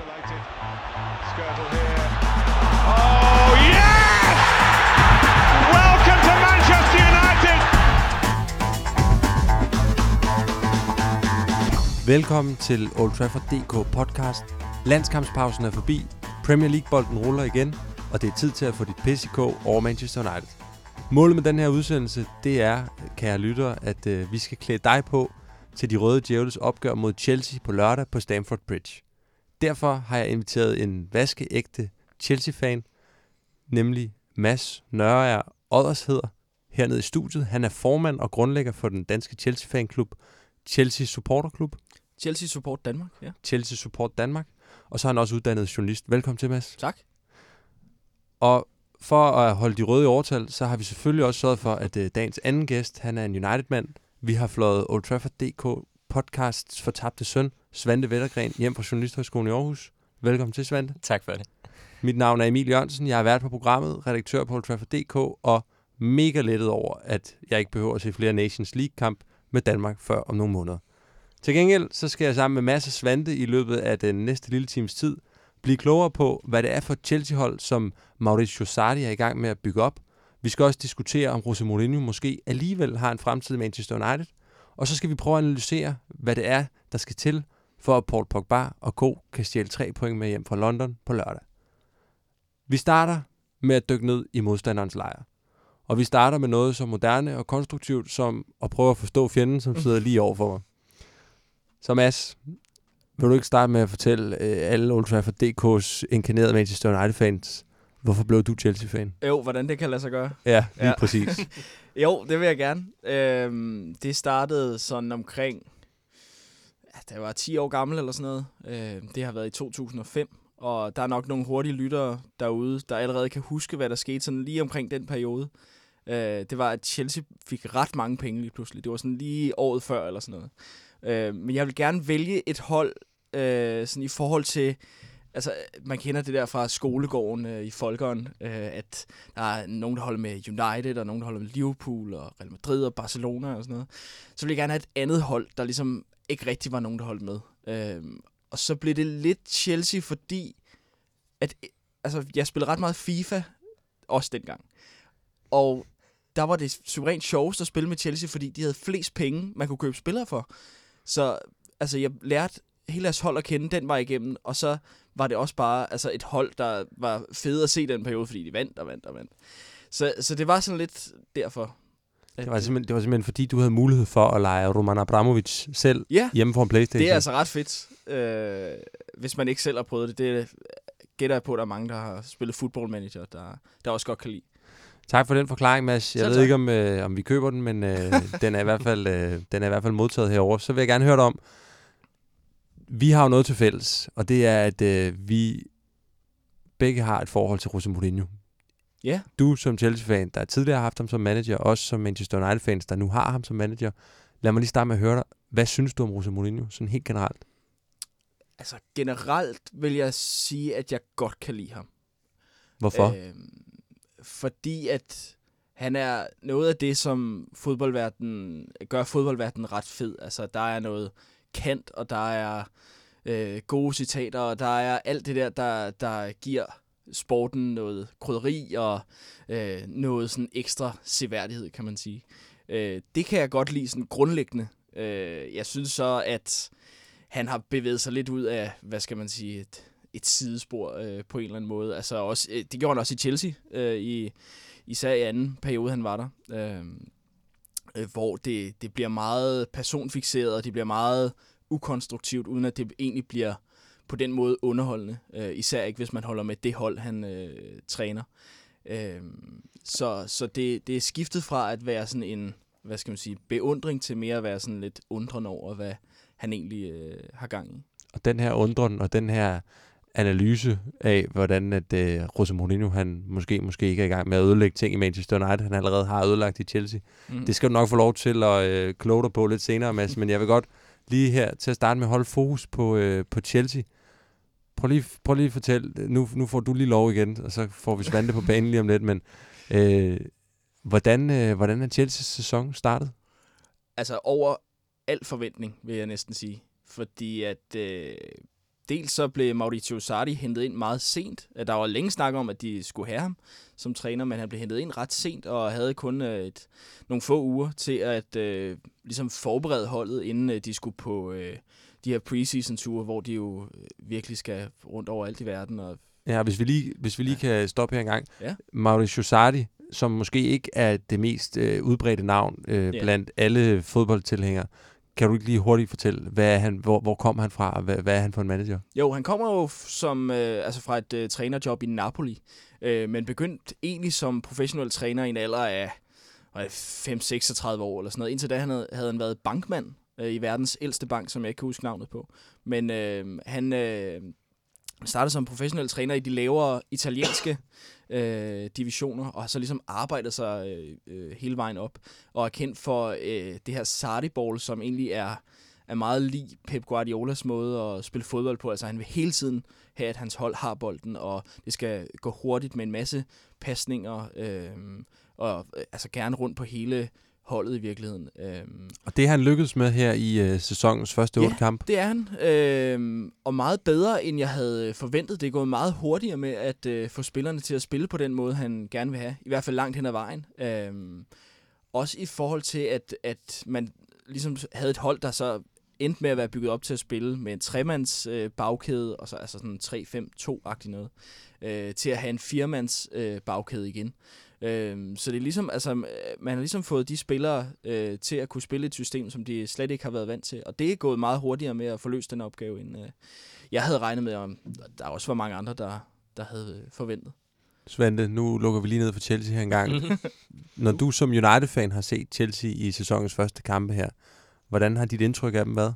isolated. Skirtle here. Oh, yes! Welcome to Manchester United! Velkommen til Old Trafford DK podcast. Landskampspausen er forbi, Premier League-bolden ruller igen, og det er tid til at få dit PCK i over Manchester United. Målet med den her udsendelse, det er, kære lytter, at øh, vi skal klæde dig på til de røde djævles opgør mod Chelsea på lørdag på Stamford Bridge. Derfor har jeg inviteret en vaskeægte Chelsea-fan, nemlig Mads Nørre Odders hedder, hernede i studiet. Han er formand og grundlægger for den danske Chelsea-fanklub, Chelsea Supporterklub. Chelsea Support Danmark, ja. Chelsea Support Danmark. Og så er han også uddannet journalist. Velkommen til, Mads. Tak. Og for at holde de røde i overtal, så har vi selvfølgelig også sørget for, at uh, dagens anden gæst, han er en United-mand. Vi har flået Old Trafford DK podcasts fortabte søn, Svante Vettergren, hjem fra Journalisthøjskolen i Aarhus. Velkommen til, Svante. Tak for det. Mit navn er Emil Jørgensen. Jeg har været på programmet, redaktør på Old Trafford DK, og mega lettet over, at jeg ikke behøver at se flere Nations League-kamp med Danmark før om nogle måneder. Til gengæld så skal jeg sammen med masse Svante i løbet af den næste lille times tid blive klogere på, hvad det er for Chelsea-hold, som Mauricio Sarri er i gang med at bygge op. Vi skal også diskutere, om Jose Mourinho måske alligevel har en fremtid i Manchester United. Og så skal vi prøve at analysere, hvad det er, der skal til, for at Paul Pogba og Co. kan stjæle tre point med hjem fra London på lørdag. Vi starter med at dykke ned i modstanderens lejr. Og vi starter med noget så moderne og konstruktivt, som at prøve at forstå fjenden, som sidder lige over for mig. Så Mads, vil du ikke starte med at fortælle øh, alle Old Trafford DK's inkarnerede Manchester United-fans, hvorfor blev du Chelsea-fan? Jo, hvordan det kan lade sig gøre. Ja, lige ja. Præcis. Jo, det vil jeg gerne. Øhm, det startede sådan omkring, da jeg var 10 år gammel eller sådan noget. Øh, det har været i 2005, og der er nok nogle hurtige lyttere derude, der allerede kan huske, hvad der skete sådan lige omkring den periode. Øh, det var, at Chelsea fik ret mange penge lige pludselig. Det var sådan lige året før eller sådan noget. Øh, men jeg vil gerne vælge et hold øh, sådan i forhold til altså, man kender det der fra skolegården øh, i Folkeren, øh, at der er nogen, der holder med United, og nogen, der holder med Liverpool, og Real Madrid og Barcelona og sådan noget. Så vil jeg gerne have et andet hold, der ligesom ikke rigtig var nogen, der holdt med. Øhm, og så blev det lidt Chelsea, fordi at, altså, jeg spillede ret meget FIFA, også dengang. Og der var det suverænt sjovest at spille med Chelsea, fordi de havde flest penge, man kunne købe spillere for. Så altså, jeg lærte hele deres hold at kende den vej igennem, og så var det også bare altså, et hold, der var fedt at se den periode, fordi de vandt og vandt og vandt. Så, så det var sådan lidt derfor. Det var, simpelthen, det var simpelthen fordi, du havde mulighed for at lege Roman Abramovic selv Ja, hjemme for en Playstation. det er altså ret fedt, øh, hvis man ikke selv har prøvet det. Det gætter jeg på, at der er mange, der har spillet football manager, der, der også godt kan lide. Tak for den forklaring, Mads. Jeg Selv ved tak. ikke, om, øh, om vi køber den, men øh, den, er i hvert fald, øh, den er i hvert fald modtaget herover. Så vil jeg gerne høre dig om, vi har jo noget til fælles, og det er, at øh, vi begge har et forhold til Jose Mourinho. Ja, Du som Chelsea-fan, der tidligere har haft ham som manager, og også som Manchester United-fans, der nu har ham som manager. Lad mig lige starte med at høre dig. Hvad synes du om Jose Mourinho, sådan helt generelt? altså generelt vil jeg sige, at jeg godt kan lide ham. Hvorfor? Øh, fordi at han er noget af det, som fodboldverdenen, gør fodboldverdenen ret fed. Altså, der er noget kant, og der er øh, gode citater, og der er alt det der, der, der giver sporten noget krydderi og øh, noget sådan ekstra seværdighed, kan man sige. Øh, det kan jeg godt lide sådan grundlæggende. Øh, jeg synes så, at han har bevæget sig lidt ud af, hvad skal man sige, et, et sidespor øh, på en eller anden måde. Altså også, øh, det gjorde han også i Chelsea, øh, i, især i anden periode, han var der. Øh, øh, hvor det, det bliver meget personfixeret, og det bliver meget ukonstruktivt, uden at det egentlig bliver på den måde underholdende. Øh, især ikke, hvis man holder med det hold, han øh, træner. Øh, så så det, det er skiftet fra at være sådan en, hvad skal man sige, beundring til mere at være sådan lidt undrende over, hvad han egentlig øh, har gang i. Og den her undren og den her analyse af, hvordan at øh, Jose Mourinho, han måske, måske ikke er i gang med at ødelægge ting i Manchester United, han allerede har ødelagt i Chelsea. Mm. Det skal du nok få lov til at øh, kloge dig på lidt senere, Mads, men jeg vil godt lige her til at starte med holde fokus på, øh, på Chelsea. Prøv lige, prøv lige at fortælle, nu, nu får du lige lov igen, og så får vi Svante på banen lige om lidt, men øh, hvordan, øh, hvordan er Chelseas sæson startet? Altså over al forventning, vil jeg næsten sige. Fordi at øh, dels så blev Mauricio Sarri hentet ind meget sent. Øh, der var længe snak om, at de skulle have ham som træner, men han blev hentet ind ret sent og havde kun øh, et, nogle få uger til at øh, ligesom forberede holdet, inden øh, de skulle på øh, de her preseason-ture, hvor de jo øh, virkelig skal rundt over alt i verden. Og Ja, hvis vi lige, hvis vi lige ja. kan stoppe her en gang. Ja. Mauricio Sarri, som måske ikke er det mest øh, udbredte navn øh, Ja. blandt alle fodboldtilhængere, kan du ikke lige hurtigt fortælle, hvad er han, hvor, hvor kom han fra, og hvad, hvad er han for en manager? Jo, han kommer jo som, øh, altså fra et øh, trænerjob i Napoli, øh, men begyndte egentlig som professionel træner i en alder af hvad er det, 5-36 år eller sådan noget. Indtil da han havde, havde han været bankmand øh, i verdens ældste bank, som jeg ikke kan huske navnet på. Men øh, han øh, startede som professionel træner i de lavere italienske øh, divisioner, og har så ligesom arbejdet sig øh, øh, hele vejen op, og er kendt for øh, det her Sarri-ball, som egentlig er er meget lig Pep Guardiolas måde at spille fodbold på. Altså han vil hele tiden have, at hans hold har bolden, og det skal gå hurtigt med en masse pasninger, øh, og øh, altså gerne rundt på hele holdet i virkeligheden. Øh, Og det har han lykkedes med her i øh, sæsonens første Ja. kamp. det er han, øh, og meget bedre, end jeg havde forventet. Det er gået meget hurtigere med at øh, få spillerne til at spille på den måde, han gerne vil have. I hvert fald langt hen ad vejen. Øh, også i forhold til, at, at man ligesom havde et hold, der så endte med at være bygget op til at spille med en tremands øh, bagkæde, og så altså sådan 3-5-2-agtig noget, øh, til at have en firemands øh, bagkæde igen. Øh, så det er ligesom, altså, øh, man har ligesom fået de spillere øh, til at kunne spille et system, som de slet ikke har været vant til. Og det er gået meget hurtigere med at få løst den opgave, end øh, jeg havde regnet med, og der også var mange andre, der, der havde øh, forventet. Svante, nu lukker vi lige ned for Chelsea her en gang. Når du som United-fan har set Chelsea i sæsonens første kampe her, hvordan har dit indtryk af dem været?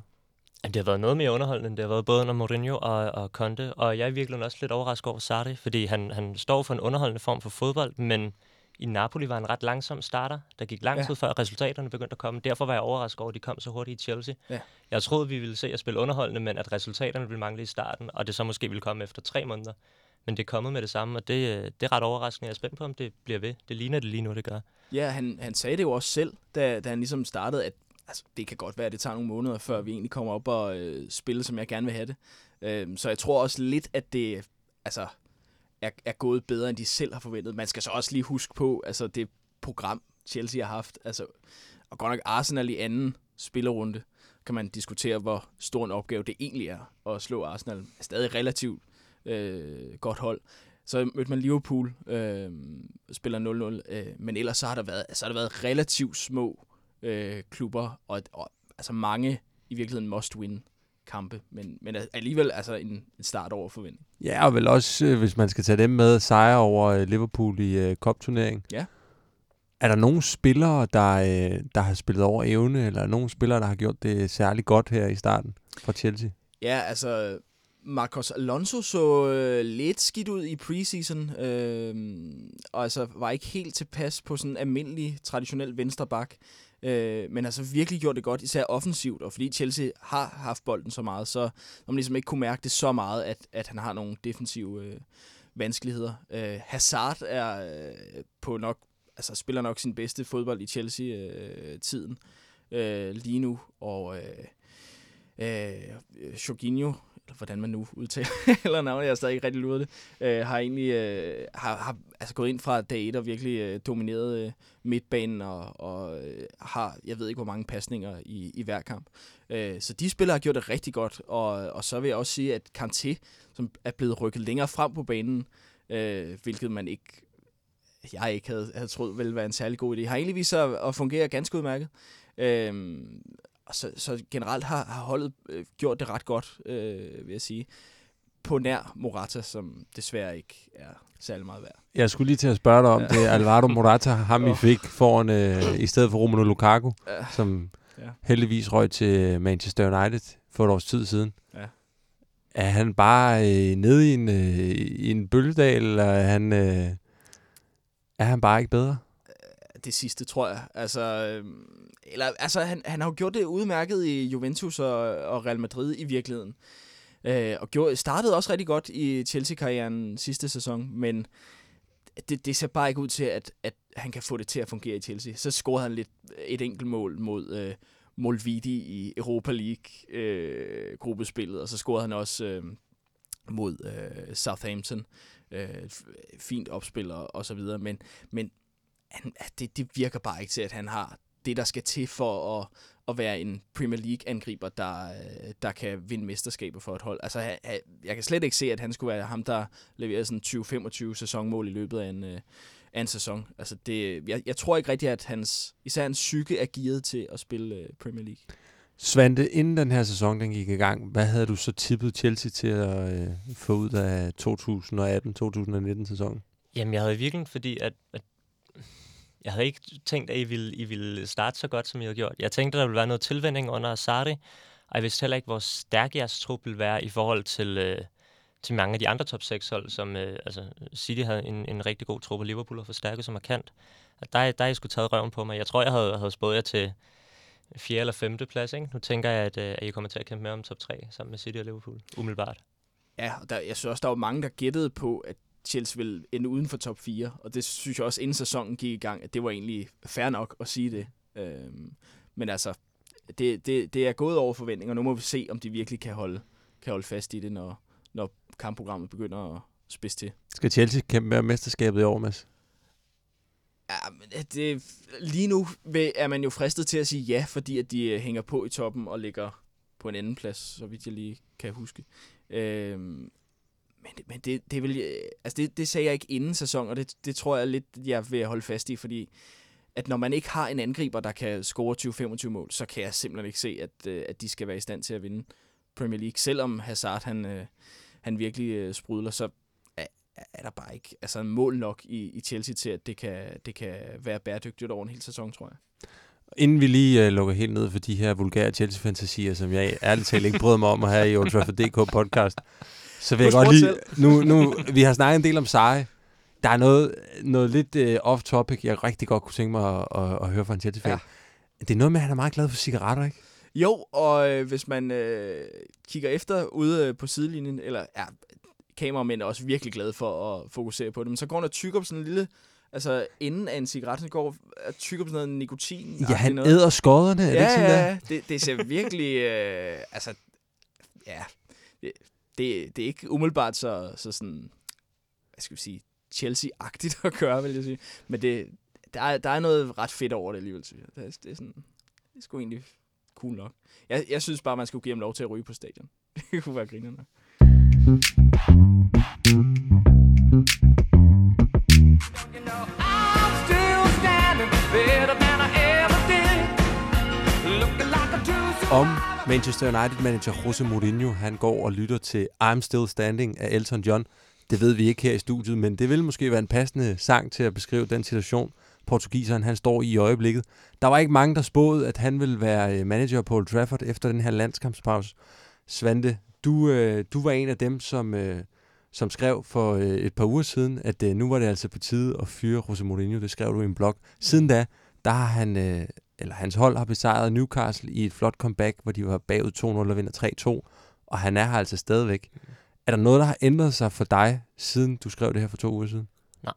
Jamen, Det har været noget mere underholdende, end det har været både under Mourinho og, og Conte, og jeg er virkelig også lidt overrasket over Sarri, fordi han, han står for en underholdende form for fodbold, men i Napoli var en ret langsom starter. Der gik lang Ja. tid før resultaterne begyndte at komme. Derfor var jeg overrasket over, at de kom så hurtigt i Chelsea. Ja. Jeg troede, vi ville se at spille underholdende, men at resultaterne ville mangle i starten, og det så måske ville komme efter tre måneder. Men det er kommet med det samme, og det, det er ret overraskende. Jeg er spændt på, om det bliver ved. Det ligner det lige nu, det gør. Ja, han, han sagde det jo også selv, da, da han ligesom startede, at altså, det kan godt være, at det tager nogle måneder, før vi egentlig kommer op og øh, spille, som jeg gerne vil have det. Øh, så jeg tror også lidt, at det altså, er, er gået bedre, end de selv har forventet. Man skal så også lige huske på, altså det program, Chelsea har haft, altså, og godt nok Arsenal i anden spillerunde, kan man diskutere, hvor stor en opgave det egentlig er at slå Arsenal. Stadig relativt øh, godt hold. Så mødte man Liverpool, øh, spiller 0-0, øh, men ellers så har der været, så har der været relativt små øh, klubber, og, og altså mange i virkeligheden must-win kampe, men, men alligevel altså en, en start over forventning. Ja, og vel også, øh, hvis man skal tage dem med, sejre over øh, Liverpool i øh, Cup-turneringen. Ja. Er der nogle spillere, der, øh, der har spillet over evne, eller er nogle spillere, der har gjort det særlig godt her i starten for Chelsea? Ja, altså Marcos Alonso så øh, lidt skidt ud i preseason, øh, og altså var ikke helt tilpas på sådan en almindelig, traditionel venstre bak. Øh, men har så virkelig gjort det godt, især offensivt, og fordi Chelsea har haft bolden så meget, så har man ligesom ikke kunne mærke det så meget, at, at han har nogle defensive øh, vanskeligheder. Øh, Hazard er øh, på nok, altså spiller nok sin bedste fodbold i Chelsea-tiden øh, øh, lige nu, og øh, øh, Jorginho, eller hvordan man nu udtaler eller navnet, jeg har stadig ikke rigtig luret det, øh, har egentlig øh, har, har altså gået ind fra dag 1 og virkelig øh, domineret øh, midtbanen og, og øh, har, jeg ved ikke hvor mange pasninger i, i hver kamp. Øh, så de spillere har gjort det rigtig godt, og, og så vil jeg også sige, at Kanté, som er blevet rykket længere frem på banen, øh, hvilket man ikke jeg ikke havde, havde troet ville være en særlig god idé, har egentlig vist sig at, at fungere ganske udmærket. Øh, og så, så generelt har, har holdet øh, gjort det ret godt, øh, vil jeg sige. På nær Morata, som desværre ikke er særlig meget værd. Jeg skulle lige til at spørge dig om Ja. det. Alvaro Morata, ham I Åh. fik foran, øh, i stedet for Romelu Lukaku, Ja. som Ja. heldigvis røg til Manchester United for et års tid siden. Ja. Er han bare øh, nede i en, øh, i en bølgedal, eller er han, øh, er han bare ikke bedre? Det sidste, tror jeg. Altså, øh, eller, altså han, han har jo gjort det udmærket i Juventus og, og Real Madrid i virkeligheden. Øh, og gjorde, startede også rigtig godt i Chelsea-karrieren sidste sæson, men det, det ser bare ikke ud til, at, at han kan få det til at fungere i Chelsea. Så scorede han lidt et enkelt mål mod, øh, Molvidi i Europa League øh, gruppespillet, og så scorede han også øh, mod øh, Southampton. Øh, fint opspiller og så videre, men, men han, det, det virker bare ikke til, at han har det, der skal til for at, at være en Premier League-angriber, der, der kan vinde mesterskaber for et hold. Altså, jeg, jeg kan slet ikke se, at han skulle være ham, der leverer sådan 20-25 sæsonmål i løbet af en, øh, af en sæson. Altså, det, jeg, jeg tror ikke rigtigt, at hans, især hans psyke er gearet til at spille øh, Premier League. Svante, inden den her sæson den gik i gang, hvad havde du så tippet Chelsea til at øh, få ud af 2018-2019 sæsonen? Jamen, jeg havde virkelig, fordi at, at jeg havde ikke tænkt, at I ville, I ville starte så godt, som I havde gjort. Jeg tænkte, at der ville være noget tilvænding under Asari, og jeg vidste heller ikke, hvor stærk jeres trup ville være i forhold til, øh, til mange af de andre top 6 hold, som øh, altså City havde en, en rigtig god trup, og Liverpool har forstærket som markant. At der, der er jeg skulle taget røven på mig. Jeg tror, jeg havde, havde spået jer til fjerde eller femte plads. Ikke? Nu tænker jeg, at, øh, at I kommer til at kæmpe med om top 3 sammen med City og Liverpool, umiddelbart. Ja, og der, jeg synes også, der var mange, der gættede på, at Chelsea ville ende uden for top 4, og det synes jeg også, inden sæsonen gik i gang, at det var egentlig fair nok at sige det. Øhm, men altså, det, det, det er gået over forventninger, og nu må vi se, om de virkelig kan holde, kan holde fast i det, når, når kampprogrammet begynder at spidse til. Skal Chelsea kæmpe med mesterskabet i år, Mads? Ja, men det, lige nu er man jo fristet til at sige ja, fordi at de øh, hænger på i toppen og ligger på en anden plads, så vidt jeg lige kan huske. Øhm, men men det, det, vil, øh, altså det, det sagde jeg ikke inden sæson, og det, det tror jeg lidt, jeg vil holde fast i, fordi at når man ikke har en angriber, der kan score 20-25 mål, så kan jeg simpelthen ikke se, at, øh, at de skal være i stand til at vinde Premier League. Selvom Hazard han, øh, han virkelig sprudler, så er, er der bare ikke altså en mål nok i, i Chelsea til, at det kan, det kan være bæredygtigt over en hel sæson, tror jeg. Inden vi lige uh, lukker helt ned for de her vulgære Chelsea-fantasier, som jeg ærligt talt ikke bryder mig om at have i Old Trafford.dk podcast, så vil jeg godt lige... Nu, nu, vi har snakket en del om Sarri. Der er noget, noget lidt uh, off-topic, jeg rigtig godt kunne tænke mig at, at, at høre fra en Chelsea-fan. Ja. Det er noget med, at han er meget glad for cigaretter, ikke? Jo, og øh, hvis man øh, kigger efter ude øh, på sidelinjen, eller ja, kameramænd er også virkelig glade for at fokusere på det, men så går han og tykker på sådan en lille altså inden af en cigaret, så går og tykker på sådan noget nikotin. Ja, han noget. æder skodderne, er ja, det ikke sådan ja, der? Det, det ser virkelig, øh, altså, ja, det, det, er ikke umiddelbart så, så sådan, hvad skal vi sige, Chelsea-agtigt at gøre, vil jeg sige. Men det, der, er, der er noget ret fedt over det alligevel, synes jeg. Det er, det er sådan, det er sgu egentlig cool nok. Jeg, jeg synes bare, man skulle give ham lov til at ryge på stadion. det kunne være grinerende. Om Manchester United-manager Jose Mourinho, han går og lytter til I'm Still Standing af Elton John. Det ved vi ikke her i studiet, men det vil måske være en passende sang til at beskrive den situation, portugiseren han står i i øjeblikket. Der var ikke mange, der spåede, at han ville være øh, manager på Old Trafford efter den her landskampspause. Svante, du, øh, du var en af dem, som, øh, som skrev for øh, et par uger siden, at øh, nu var det altså på tide at fyre Jose Mourinho. Det skrev du i en blog. Siden da, der har han, øh, eller hans hold har besejret Newcastle i et flot comeback, hvor de var bagud 2-0 og vinder 3-2, og han er her altså stadigvæk. Er der noget, der har ændret sig for dig, siden du skrev det her for to uger siden? Nej.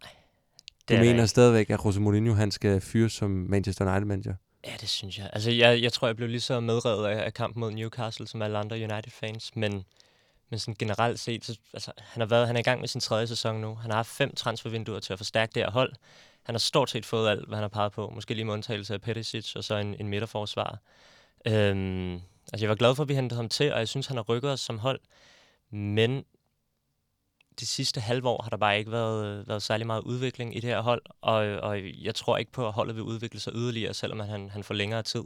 Du mener ikke. stadigvæk, at Jose Mourinho han skal fyres som Manchester United-manager? Ja, det synes jeg. Altså, jeg, jeg tror, jeg blev lige så medrevet af, af kampen mod Newcastle, som alle andre United-fans, men, men sådan generelt set, så, altså, han, har været, han er i gang med sin tredje sæson nu. Han har haft fem transfervinduer til at forstærke det her hold. Han har stort set fået alt, hvad han har peget på. Måske lige med undtagelse af Perisic og så en, en midterforsvar. Øhm, altså, jeg var glad for, at vi hentede ham til, og jeg synes, han har rykket os som hold. Men de sidste halve år har der bare ikke været, været særlig meget udvikling i det her hold, og, og jeg tror ikke på, at holdet vil udvikle sig yderligere, selvom han, han får længere tid.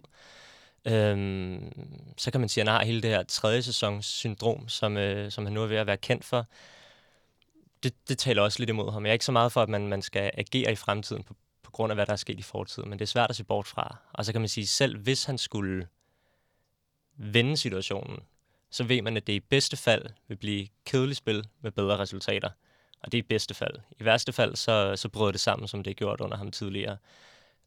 Øhm, så kan man sige, at han har hele det her tredje sæsons syndrom, som, øh, som han nu er ved at være kendt for. Det, det taler også lidt imod ham. Jeg er ikke så meget for, at man, man skal agere i fremtiden på, på grund af, hvad der er sket i fortiden, men det er svært at se bort fra. Og så kan man sige, selv hvis han skulle vende situationen, så ved man, at det i bedste fald vil blive kedeligt spil med bedre resultater. Og det er i bedste fald. I værste fald, så, så brød det sammen, som det er gjort under ham tidligere.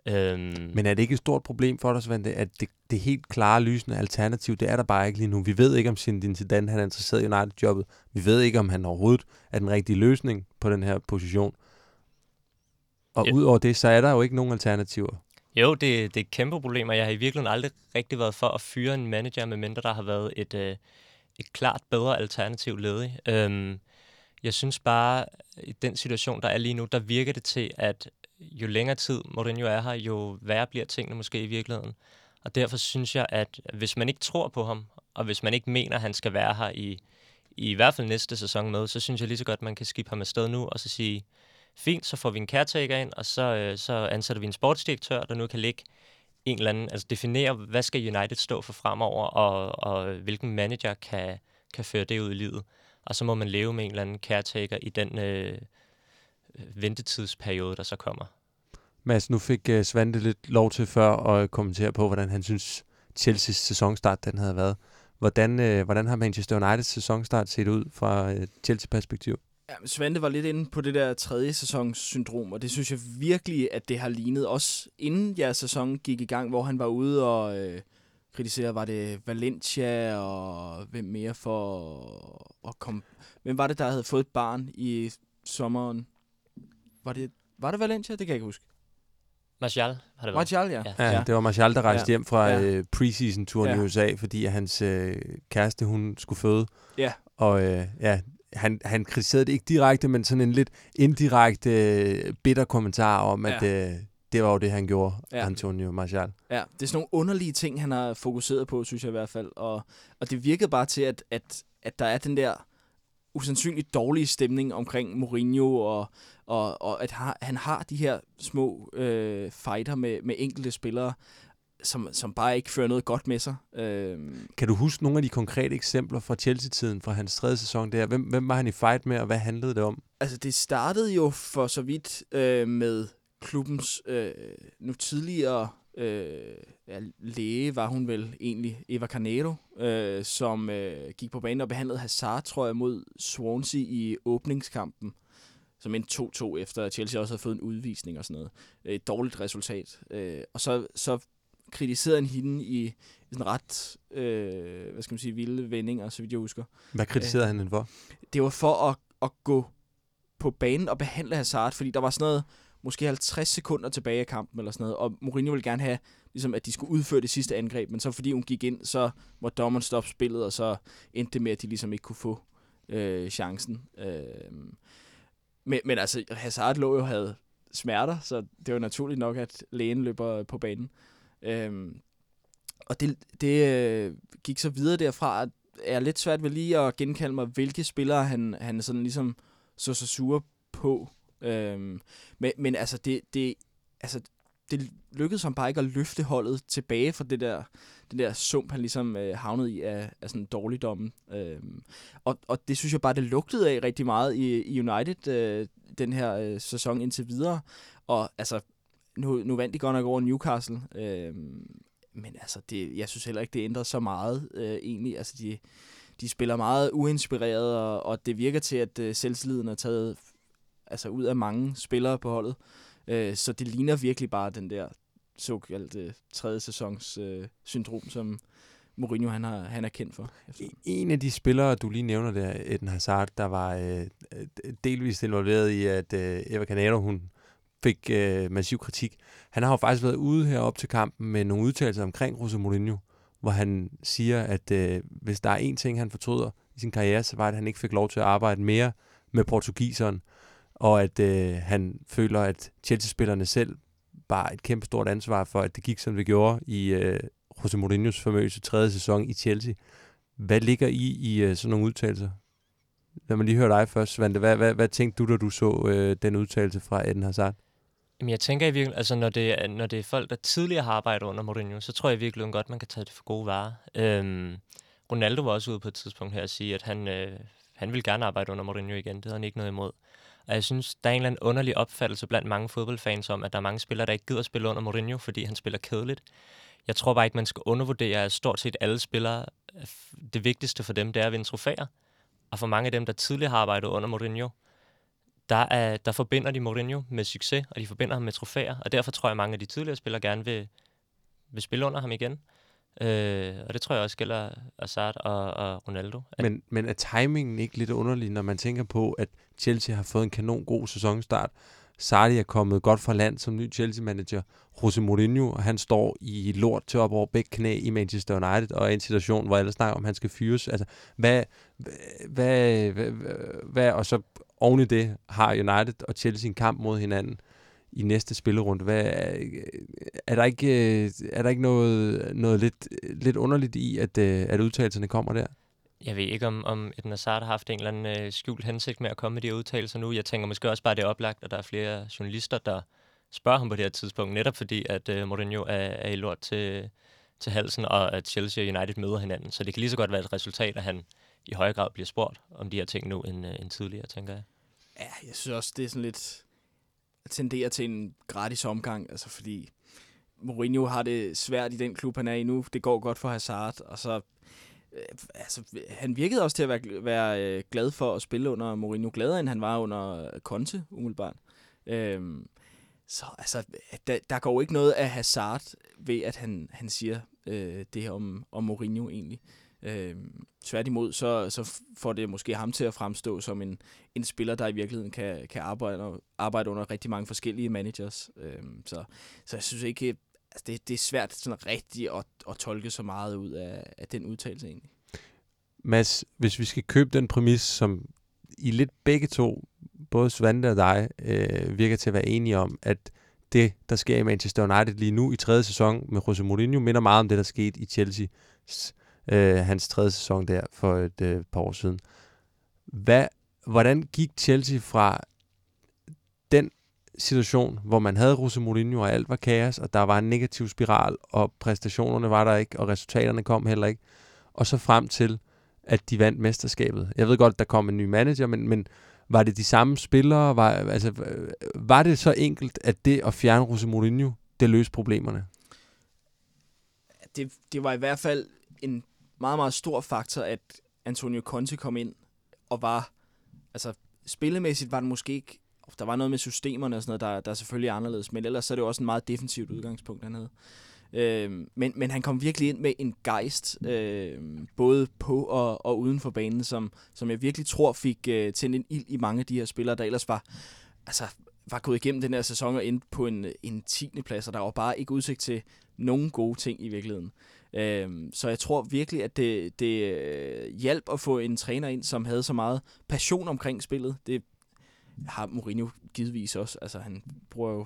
Øhm. Men er det ikke et stort problem for dig, Svante, at det, det helt klare, lysende alternativ, det er der bare ikke lige nu. Vi ved ikke, om Zinedine Zidane han er interesseret i United-jobbet. Vi ved ikke, om han overhovedet er den rigtige løsning på den her position. Og ja. udover det, så er der jo ikke nogen alternativer. Jo, det, det er et kæmpe problem, og jeg har i virkeligheden aldrig rigtig været for at fyre en manager, medmindre der har været et, øh, et klart bedre alternativ ledig. Øhm, jeg synes bare, i den situation, der er lige nu, der virker det til, at jo længere tid Mourinho er her, jo værre bliver tingene måske i virkeligheden. Og derfor synes jeg, at hvis man ikke tror på ham, og hvis man ikke mener, at han skal være her i, i, hvert fald næste sæson med, så synes jeg lige så godt, at man kan skifte ham afsted nu, og så sige, fint, så får vi en caretaker ind, og så, øh, så ansætter vi en sportsdirektør, der nu kan ligge en eller anden, altså definere, hvad skal United stå for fremover, og, og hvilken manager kan, kan føre det ud i livet. Og så må man leve med en eller anden caretaker i den øh, ventetidsperiode, der så kommer. Mads, nu fik uh, Svante lidt lov til før at kommentere på, hvordan han synes, Chelsea's sæsonstart den havde været. Hvordan, uh, hvordan har Manchester Uniteds sæsonstart set ud fra uh, Chelsea-perspektiv? Ja, Svante var lidt inde på det der tredje sæsons syndrom, og det synes jeg virkelig, at det har lignet. Også inden jeres sæson gik i gang, hvor han var ude og øh, kritisere, var det Valencia og hvem mere for at komme... Hvem var det, der havde fået et barn i sommeren? Var det, var det Valencia? Det kan jeg ikke huske. Martial har det været. Martial, ja. Ja. Ja, det var Martial, der rejste Ja. hjem fra Ja. uh, preseason-turen ja. I USA, fordi at hans uh, kæreste, hun skulle føde. Ja. Og uh, ja, han, han kritiserede det ikke direkte, men sådan en lidt indirekte uh, bitter kommentar om, at Ja. uh, det var jo det, han gjorde, ja. Ja. Antonio Martial. Ja, det er sådan nogle underlige ting, han har fokuseret på, synes jeg i hvert fald. Og, og det virkede bare til, at, at, at der er den der usandsynligt dårlige stemning omkring Mourinho, og, og, og at har, han har de her små øh, fighter med, med enkelte spillere, som, som bare ikke fører noget godt med sig. Øh, Kan du huske nogle af de konkrete eksempler fra Chelsea-tiden, fra hans tredje sæson der? Hvem, hvem var han i fight med, og hvad handlede det om? altså, det startede jo for så vidt øh, med klubbens øh, nu tidligere øh, ja, læge, var hun vel egentlig, Eva Carnero, øh, som øh, gik på banen og behandlede Hazard, tror jeg, mod Swansea i åbningskampen, som endte 2-2 efter at Chelsea også havde fået en udvisning og sådan noget. Et dårligt resultat. Øh, og så, så kritiserede han hende i en ret, øh, hvad skal man sige, vilde vendinger, så vidt jeg husker Hvad kritiserede han hende for? det var for at, at gå på banen og behandle Hazard, fordi der var sådan noget, måske 50 sekunder tilbage af kampen eller sådan noget, og Mourinho ville gerne have, ligesom, at de skulle udføre det sidste angreb, men så fordi hun gik ind, så var dommeren stoppe spillet, og så endte det med, at de ligesom ikke kunne få øh, chancen. Øh, men, men altså, Hazard lå jo og havde smerter, så det var naturligt nok, at lægen løber på banen. Øh, og det, det øh, gik så videre derfra, at er lidt svært ved lige at genkalde mig, hvilke spillere han, han sådan ligesom så så sure på. Øhm, men, men altså, det, det, altså, det lykkedes ham bare ikke at løfte holdet tilbage fra det der, den der sump, han ligesom øh, havnede i af, af sådan dårligdommen. Øhm, og, og det synes jeg bare, det lugtede af rigtig meget i, i United, øh, den her øh, sæson indtil videre. Og altså, nu, nu vandt de godt nok over Newcastle, øhm, men altså, det, jeg synes heller ikke, det ændrer så meget øh, egentlig. Altså, de, de spiller meget uinspireret, og, og det virker til, at øh, selvtilliden er taget altså, ud af mange spillere på holdet. Øh, så det ligner virkelig bare den der såkaldte tredje sæsons øh, syndrom, som Mourinho han, har, han er kendt for. En af de spillere, du lige nævner der, Eden Hazard, der var øh, delvist involveret i, at øh, Eva Canado, hun fik øh, massiv kritik. Han har jo faktisk været ude herop til kampen med nogle udtalelser omkring Jose Mourinho, hvor han siger, at øh, hvis der er en ting, han fortryder i sin karriere, så var det, at han ikke fik lov til at arbejde mere med portugiseren, og at øh, han føler, at Chelsea-spillerne selv bare et kæmpe stort ansvar for, at det gik, som det gjorde i øh, Jose Mourinhos famøse tredje sæson i Chelsea. Hvad ligger I i øh, sådan nogle udtalelser? Lad mig lige høre dig først, Svante. Hvad, hvad, hvad tænkte du, da du så øh, den udtalelse fra Eden Hazard? Jamen, jeg tænker i virkeligheden, altså når det, er, når det er folk, der tidligere har arbejdet under Mourinho, så tror jeg virkelig godt, man kan tage det for gode varer. Øhm, Ronaldo var også ude på et tidspunkt her og sige, at han, øh, han ville gerne arbejde under Mourinho igen. Det havde han ikke noget imod. Og jeg synes, der er en eller anden underlig opfattelse blandt mange fodboldfans om, at der er mange spillere, der ikke gider at spille under Mourinho, fordi han spiller kedeligt. Jeg tror bare ikke, man skal undervurdere, at stort set alle spillere, det vigtigste for dem, det er at vinde trofæer. Og for mange af dem, der tidligere har arbejdet under Mourinho, der, er, der forbinder de Mourinho med succes, og de forbinder ham med trofæer, og derfor tror jeg, at mange af de tidligere spillere gerne vil, vil spille under ham igen. Øh, og det tror jeg også gælder Hazard og, og Ronaldo. At, Men, men er timingen ikke lidt underlig, når man tænker på, at Chelsea har fået en kanon god sæsonstart? Sarri er kommet godt fra land som ny Chelsea-manager. Jose Mourinho, han står i lort til op over begge knæ i Manchester United, og er i en situation, hvor alle snakker om, at han skal fyres. Altså, hvad, hvad, hvad, hvad, og så oven i det har United og Chelsea en kamp mod hinanden i næste spillerunde. Hvad, er der ikke, er der ikke noget, noget lidt, lidt underligt i, at, at udtalelserne kommer der? Jeg ved ikke, om, om Eden Hazard har haft en eller anden øh, skjult hensigt med at komme med de udtalelser nu. Jeg tænker måske også bare, at det er oplagt, at der er flere journalister, der spørger ham på det her tidspunkt, netop fordi, at øh, Mourinho er, er i lort til, til halsen, og at Chelsea og United møder hinanden. Så det kan lige så godt være et resultat, at han i højere grad bliver spurgt om de her ting nu, end, øh, end tidligere, tænker jeg. Ja, jeg synes også, det er sådan lidt tenderer til en gratis omgang, altså fordi Mourinho har det svært i den klub, han er i nu. Det går godt for Hazard, og så øh, altså, han virkede også til at være, være øh, glad for at spille under Mourinho, gladere end han var under Conte, umiddelbart. Øhm, så altså, der, der går jo ikke noget af Hazard ved, at han, han siger øh, det her om, om Mourinho egentlig. Øh, tværtimod, så, så får det måske ham til at fremstå som en, en spiller, der i virkeligheden kan, kan arbejde, arbejde under rigtig mange forskellige managers. Øh, så, så jeg synes ikke, altså det, det er svært sådan rigtigt at, at tolke så meget ud af, af den udtalelse egentlig. Mads, hvis vi skal købe den præmis, som I lidt begge to, både Svante og dig, øh, virker til at være enige om, at det, der sker i Manchester United lige nu i tredje sæson med Jose Mourinho, minder meget om det, der skete i Chelsea øh, hans tredje sæson der for et øh, par år siden. Hvad, hvordan gik Chelsea fra den situation, hvor man havde Jose Mourinho, og alt var kaos, og der var en negativ spiral, og præstationerne var der ikke, og resultaterne kom heller ikke, og så frem til, at de vandt mesterskabet. Jeg ved godt, der kom en ny manager, men, men var det de samme spillere? Var, altså, var det så enkelt, at det at fjerne Jose Mourinho, det løste problemerne? Det, det var i hvert fald en meget, meget stor faktor, at Antonio Conte kom ind og var, altså spillemæssigt var det måske ikke, der var noget med systemerne og sådan noget, der, der er selvfølgelig anderledes, men ellers så er det jo også en meget defensivt udgangspunkt, han havde. Øh, men, men han kom virkelig ind med en gejst, øh, både på og, og uden for banen, som, som jeg virkelig tror fik øh, tændt en ild i mange af de her spillere, der ellers var, altså, var gået igennem den her sæson og endte på en, en 10. plads, og der var bare ikke udsigt til nogen gode ting i virkeligheden. Øhm, så jeg tror virkelig, at det, det øh, hjalp at få en træner ind, som havde så meget passion omkring spillet. Det har Mourinho givetvis også. Altså, han bruger jo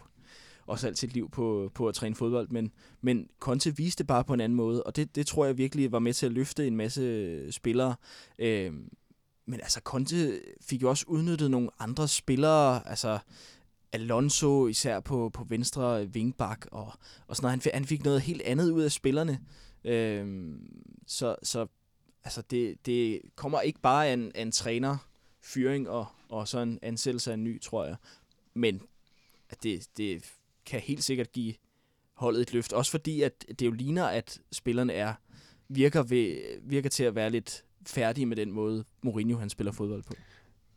også alt sit liv på, på at træne fodbold, men, men Conte viste bare på en anden måde, og det, det tror jeg virkelig var med til at løfte en masse øh, spillere. Øhm, men altså, Conte fik jo også udnyttet nogle andre spillere, altså Alonso især på, på venstre vingbak, og, og sådan noget. Han, fik, han fik noget helt andet ud af spillerne. Øhm, så så altså det, det kommer ikke bare af en, af en træner, fyring og, og så en ansættelse af en ny, tror jeg. Men at det, det kan helt sikkert give holdet et løft. Også fordi, at det jo ligner, at spillerne er virker, ved, virker til at være lidt færdige med den måde, Mourinho han spiller fodbold på.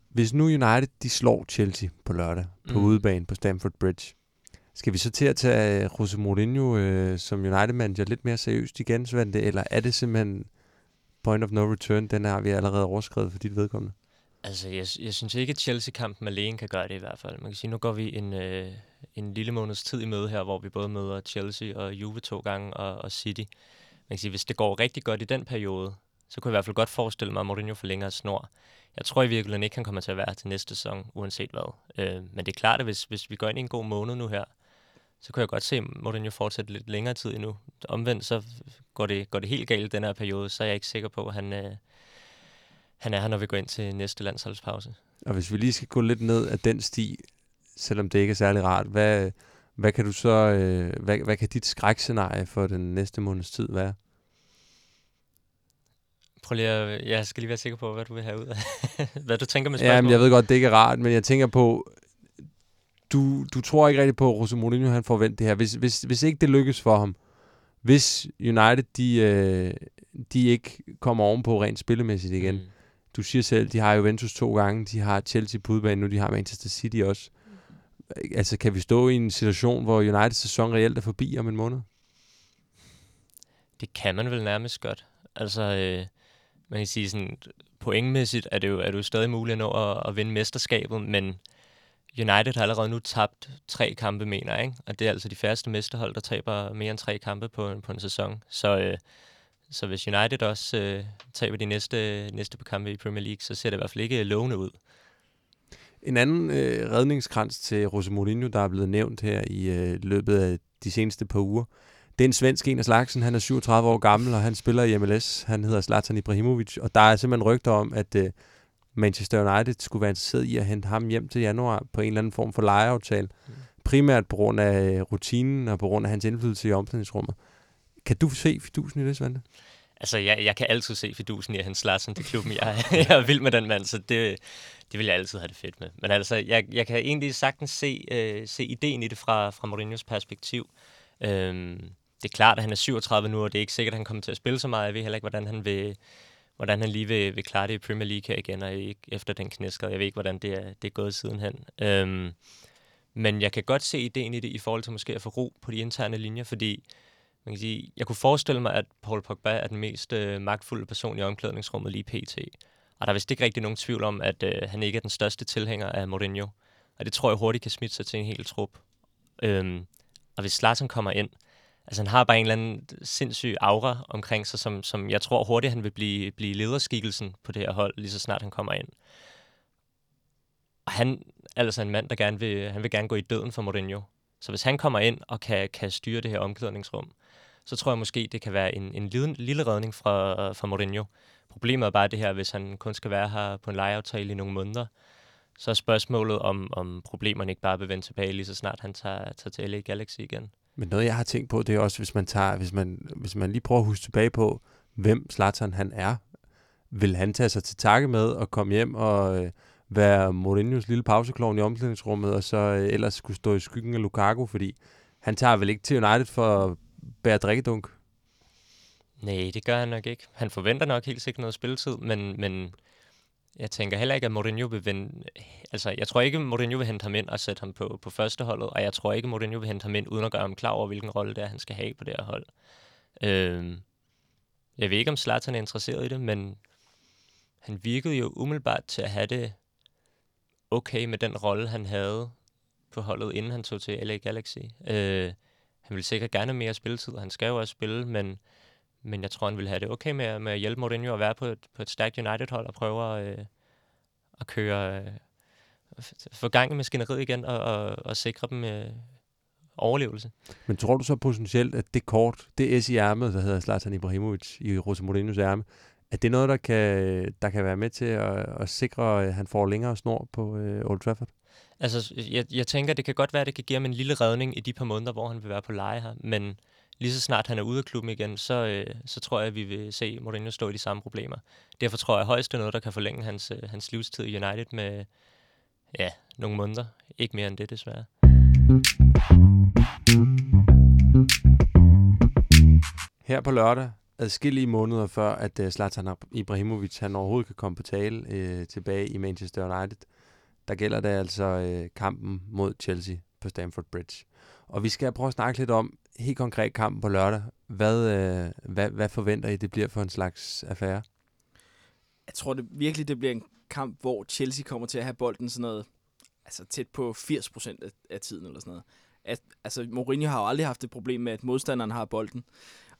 Hvis nu United de slår Chelsea på lørdag på mm. udebane på Stamford Bridge, skal vi så til at tage øh, Jose Mourinho øh, som United-manager lidt mere seriøst igen, Svante, eller er det simpelthen point of no return, den har vi allerede overskrevet for dit vedkommende? Altså, jeg, jeg synes ikke, at Chelsea-kampen alene kan gøre det i hvert fald. Man kan sige, nu går vi en, øh, en lille måneds tid i møde her, hvor vi både møder Chelsea og Juve to gange og, og City. Man kan sige, hvis det går rigtig godt i den periode, så kunne jeg i hvert fald godt forestille mig, at Mourinho forlænger snor. Jeg tror i virkeligheden ikke, han kommer til at være til næste sæson, uanset hvad. Øh, men det er klart, at hvis, hvis vi går ind i en god måned nu her, så kunne jeg godt se Mourinho fortsætte lidt længere tid endnu. Omvendt så går det, går det helt galt den her periode, så er jeg ikke sikker på, at han, øh, han er her, når vi går ind til næste landsholdspause. Og hvis vi lige skal gå lidt ned af den sti, selvom det ikke er særlig rart, hvad, hvad kan du så, øh, hvad, hvad kan dit skrækscenarie for den næste måneds tid være? Prøv lige at, jeg skal lige være sikker på, hvad du vil have ud af. hvad du tænker med spørgsmålet. Jamen, jeg ved godt, det ikke er rart, men jeg tænker på, du, du tror ikke rigtig på, at Jose Mourinho han får vendt det her. Hvis, hvis, hvis ikke det lykkes for ham, hvis United de, øh, de ikke kommer ovenpå rent spillemæssigt igen. Mm. Du siger selv, de har Juventus to gange, de har Chelsea på udbanen nu, de har Manchester City også. Altså, kan vi stå i en situation, hvor Uniteds sæson reelt er forbi om en måned? Det kan man vel nærmest godt. Altså, øh, man kan sige sådan, pointmæssigt er det jo, er det jo stadig muligt at nå at, at vinde mesterskabet, men United har allerede nu tabt tre kampe, mener jeg, ikke? Og det er altså de færreste mesterhold, der taber mere end tre kampe på, en, på en sæson. Så, øh, så hvis United også øh, taber de næste, næste på kampe i Premier League, så ser det i hvert fald ikke lovende ud. En anden øh, redningskrans til Jose Mourinho, der er blevet nævnt her i øh, løbet af de seneste par uger, det er en svensk en af slagsen. Han er 37 år gammel, og han spiller i MLS. Han hedder Zlatan Ibrahimovic, og der er simpelthen rygter om, at øh, Manchester United skulle være interesseret i at hente ham hjem til januar på en eller anden form for lejeaftale. Mm. Primært på grund af øh, rutinen og på grund af hans indflydelse i omklædningsrummet. Kan du se fidusen i det, Svante? Altså, jeg, jeg kan altid se fidusen i, at han slår sådan til klubben. Jeg, jeg er vild med den mand, så det, det vil jeg altid have det fedt med. Men altså, jeg, jeg kan egentlig sagtens se, øh, se ideen i det fra, fra Mourinho's perspektiv. Øhm, det er klart, at han er 37 nu, og det er ikke sikkert, at han kommer til at spille så meget. Jeg ved heller ikke, hvordan han vil, hvordan han lige vil, vil klare det i Premier League her igen, og ikke efter den knæskade. Jeg ved ikke, hvordan det er, det er gået sidenhen. Øhm, men jeg kan godt se ideen i det, i forhold til måske at få ro på de interne linjer, fordi man kan sige, jeg kunne forestille mig, at Paul Pogba er den mest øh, magtfulde person i omklædningsrummet lige pt. Og der er vist ikke rigtig nogen tvivl om, at øh, han ikke er den største tilhænger af Mourinho. Og det tror jeg hurtigt kan smitte sig til en hel trup. Øhm, og hvis Zlatan kommer ind, altså han har bare en eller anden sindssyg aura omkring sig, som, som jeg tror hurtigt, han vil blive, blive lederskikkelsen på det her hold, lige så snart han kommer ind. Og han er altså en mand, der gerne vil, han vil gerne gå i døden for Mourinho. Så hvis han kommer ind og kan, kan styre det her omklædningsrum, så tror jeg måske, det kan være en, en lille, lille redning fra, fra Mourinho. Problemet er bare det her, hvis han kun skal være her på en lejeaftale i nogle måneder, så er spørgsmålet, om, om problemerne ikke bare vil vende tilbage lige så snart han tager, tager til LA Galaxy igen. Men noget, jeg har tænkt på, det er også, hvis man, tager, hvis man, hvis man lige prøver at huske tilbage på, hvem Zlatan han er. Vil han tage sig til takke med og komme hjem og øh, være Mourinho's lille pauseklovn i omklædningsrummet, og så øh, ellers skulle stå i skyggen af Lukaku, fordi han tager vel ikke til United for at bære drikkedunk? Nej, det gør han nok ikke. Han forventer nok helt sikkert noget spilletid, men, men jeg tænker heller ikke, at Mourinho vil vende... Altså, jeg tror ikke, Mourinho vil hente ham ind og sætte ham på, på førsteholdet, og jeg tror ikke, Mourinho vil hente ham ind, uden at gøre ham klar over, hvilken rolle det er, han skal have på det her hold. Øhm, jeg ved ikke, om Zlatan er interesseret i det, men han virkede jo umiddelbart til at have det okay med den rolle, han havde på holdet, inden han tog til LA Galaxy. Øh, han vil sikkert gerne have mere spilletid, og han skal jo også spille, men men jeg tror, han vil have det okay med, med at hjælpe Mourinho at være på et, på et stærkt United-hold og prøve at, øh, at køre, øh, få gang i maskineriet igen og, og, og sikre dem øh, overlevelse. Men tror du så potentielt, at det kort, det S i ærmet, der hedder Zlatan Ibrahimovic i Rosa Mourinho's ærme, at det er noget, der kan, der kan være med til at, at sikre, at han får længere snor på øh, Old Trafford? Altså, jeg, jeg tænker, det kan godt være, at det kan give ham en lille redning i de par måneder, hvor han vil være på leje her, men lige så snart han er ude af klubben igen, så, øh, så tror jeg, at vi vil se Mourinho stå i de samme problemer. Derfor tror jeg højst, det er noget, der kan forlænge hans, øh, hans livstid i United med ja, nogle måneder. Ikke mere end det, desværre. Her på lørdag, adskillige måneder før, at uh, Zlatan Ibrahimovic han overhovedet kan komme på tale øh, tilbage i Manchester United, der gælder det altså øh, kampen mod Chelsea på Stamford Bridge. Og vi skal prøve at snakke lidt om, helt konkret kampen på lørdag. Hvad, øh, hvad, hvad forventer I, det bliver for en slags affære? Jeg tror det virkelig, det bliver en kamp, hvor Chelsea kommer til at have bolden sådan noget, altså tæt på 80% af, af tiden eller sådan noget. At, altså Mourinho har jo aldrig haft et problem med, at modstanderen har bolden.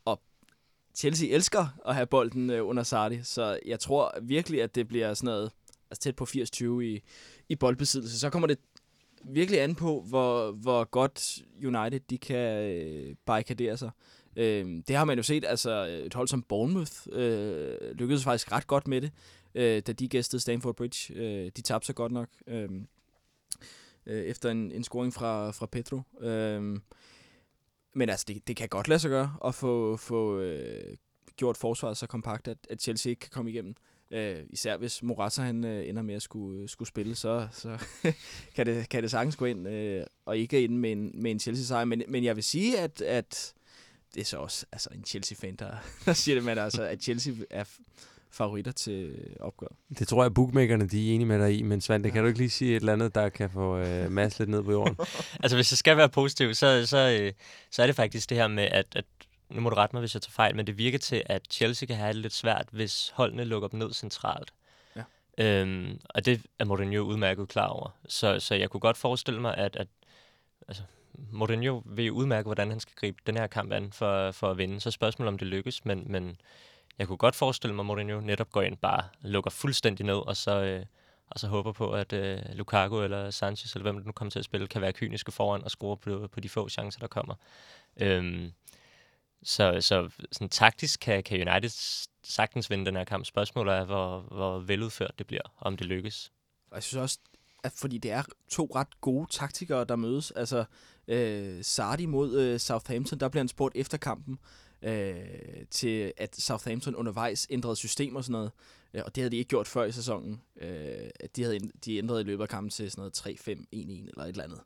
Og Chelsea elsker at have bolden øh, under Sardi, så jeg tror virkelig, at det bliver sådan noget, altså tæt på 80-20 i, i boldbesiddelse. Så kommer det virkelig an på, hvor, hvor godt United de kan øh, barrikadere sig. Øh, det har man jo set, altså et hold som Bournemouth øh, lykkedes faktisk ret godt med det, øh, da de gæstede Stamford Bridge. Øh, de tabte sig godt nok øh, øh, efter en, en scoring fra, fra Pedro. Øh, men altså, det, det kan godt lade sig gøre at få, få øh, gjort forsvaret så kompakt, at, at Chelsea ikke kan komme igennem. Øh, især hvis Morata han øh, ender med at skulle, skulle spille, så, så kan, det, kan det sagtens gå ind, øh, og ikke ind med en, med en Chelsea-sejr. Men, men jeg vil sige, at, at det er så også altså en Chelsea-fan, der, der siger det, men altså, at Chelsea er favoritter til opgøret. Det tror jeg, bookmakerne de er enige med dig i, men Svante, ja. kan du ikke lige sige et eller andet, der kan få øh, Mads lidt ned på jorden? altså, hvis jeg skal være positiv, så, så, øh, så er det faktisk det her med, at, at nu må du rette mig, hvis jeg tager fejl, men det virker til, at Chelsea kan have det lidt svært, hvis holdene lukker dem ned centralt. Ja. Øhm, og det er Mourinho udmærket klar over. Så, så jeg kunne godt forestille mig, at, at altså, Mourinho vil udmærke, hvordan han skal gribe den her kamp an for, for at vinde. Så spørgsmålet om det lykkes, men, men jeg kunne godt forestille mig, at Mourinho netop går ind bare lukker fuldstændig ned, og så, øh, og så håber på, at øh, Lukaku eller Sanchez, eller hvem der nu kommer til at spille, kan være kyniske foran og score på, på de få chancer, der kommer. Øhm, så, så sådan, taktisk kan, kan United sagtens vinde den her kamp. Spørgsmålet er, hvor, hvor veludført det bliver, om det lykkes. Jeg synes også, at fordi det er to ret gode taktikere, der mødes. Altså, øh, Sardi mod øh, Southampton, der bliver han spurgt efter kampen, øh, til at Southampton undervejs ændrede system og sådan noget. Øh, og det havde de ikke gjort før i sæsonen. Øh, de havde de ændret i løbet af kampen til sådan noget 3-5-1-1 eller et eller andet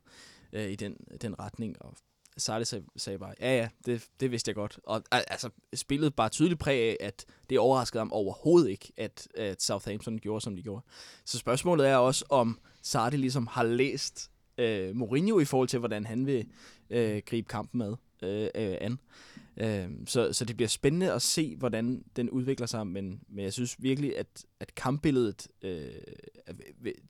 øh, i den, den retning. Og Sarli sag, sagde bare, ja ja, det, det vidste jeg godt. Og altså, spillet bare tydeligt præg af, at det overraskede ham overhovedet ikke, at, at Southampton gjorde, som de gjorde. Så spørgsmålet er også, om Sardi ligesom har læst øh, Mourinho i forhold til, hvordan han vil øh, gribe kampen med øh, øh, an. Øh, så, så det bliver spændende at se, hvordan den udvikler sig, men, men jeg synes virkelig, at, at kampbilledet, øh,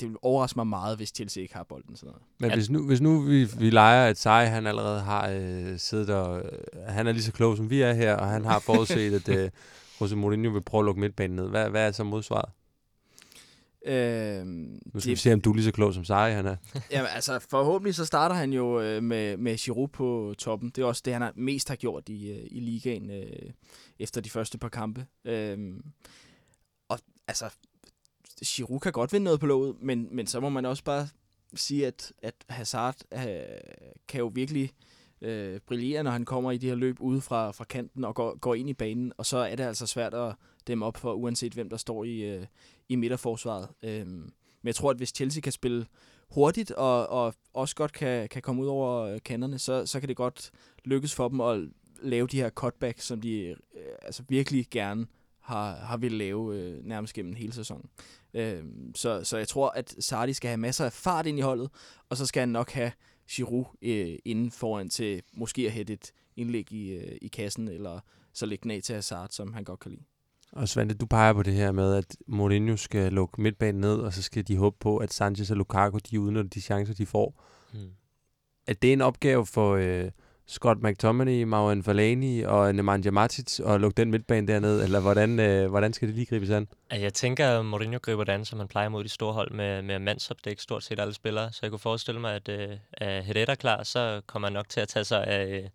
det vil overraske mig meget, hvis Chelsea ikke har bolden. Sådan noget. Men hvis nu, hvis nu vi, vi leger, at Sai han allerede har øh, siddet og... Øh, han er lige så klog, som vi er her, og han har forudset, at øh, Jose Mourinho vil prøve at lukke midtbanen ned. Hvad, hvad er så modsvaret? Øh, nu skal det, vi se, om du er lige så klog som Sarri, han er. Jamen, altså, forhåbentlig så starter han jo øh, med, med Giroud på toppen. Det er også det, han har mest har gjort i, øh, i ligaen øh, efter de første par kampe. Øh, og altså, Giroud kan godt vinde noget på låget, men, men så må man også bare sige, at, at Hazard øh, kan jo virkelig øh, brillere, når han kommer i de her løb ude fra, fra kanten og går, går ind i banen, og så er det altså svært at dem op for, uanset hvem der står i, øh, i midterforsvaret. Øh, men jeg tror, at hvis Chelsea kan spille hurtigt og, og også godt kan, kan komme ud over øh, kanterne, så, så kan det godt lykkes for dem at lave de her cutbacks, som de øh, altså virkelig gerne har, har vil lave øh, nærmest gennem hele sæsonen. Øh, så, så jeg tror, at Sardi skal have masser af fart ind i holdet, og så skal han nok have Giroud øh, inden foran til måske at hætte et indlæg i, øh, i kassen, eller så lægge den af til Hazard, som han godt kan lide. Og Svante, du peger på det her med, at Mourinho skal lukke midtbanen ned, og så skal de håbe på, at Sanchez og Lukaku, de udnytter de chancer, de får. Mm. Er det en opgave for øh, Scott McTominay, Marouane Fellaini og Nemanja Matic at lukke den midtbane derned, eller hvordan, øh, hvordan skal det lige gribes an? Jeg tænker, at Mourinho griber det an, som man plejer mod de store hold med, med mandsopdæk, stort set alle spillere. Så jeg kunne forestille mig, at øh, er Herrera klar, så kommer han nok til at tage sig af,